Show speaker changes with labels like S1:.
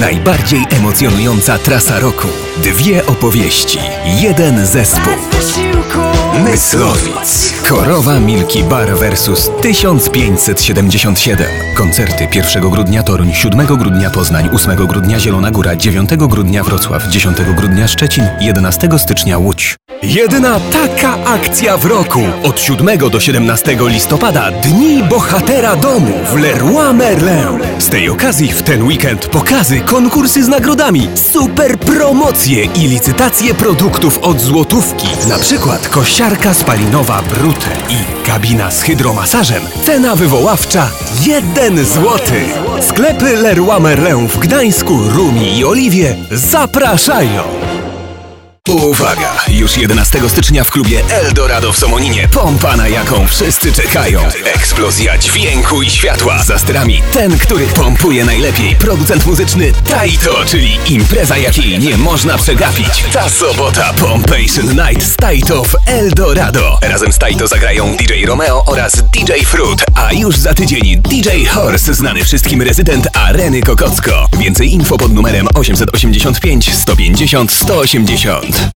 S1: Najbardziej emocjonująca trasa roku. Dwie opowieści. Jeden zespół. Myslowic. Korowa Milki Bar vs 1577. Koncerty 1 grudnia Toruń, 7 grudnia Poznań, 8 grudnia Zielona Góra, 9 grudnia Wrocław, 10 grudnia Szczecin, 11 stycznia Łódź. Jedyna taka akcja w roku. Od 7 do 17 listopada Dni Bohatera Domu w Leroy Merlin. Z tej okazji w ten weekend pokazy, konkursy z nagrodami, super promocje i licytacje produktów od złotówki. Na przykład kosiarka spalinowa Brute i kabina z hydromasażem. Cena wywoławcza 1 złoty. Sklepy Leroy Merlin w Gdańsku, Rumi i Oliwie zapraszają. Uwaga! Już 11 stycznia w klubie Eldorado w Somoninie pompa, na jaką wszyscy czekają. Eksplozja dźwięku i światła. Za sterami ten, który pompuje najlepiej. Producent muzyczny Taito, czyli impreza, jakiej nie można przegapić. Ta sobota Pompation Night z Taito w Eldorado. Razem z Taito zagrają DJ Romeo oraz DJ Fruit, a już za tydzień DJ Horse, znany wszystkim rezydent Areny Kokocko. Więcej info pod numerem 885 150 180.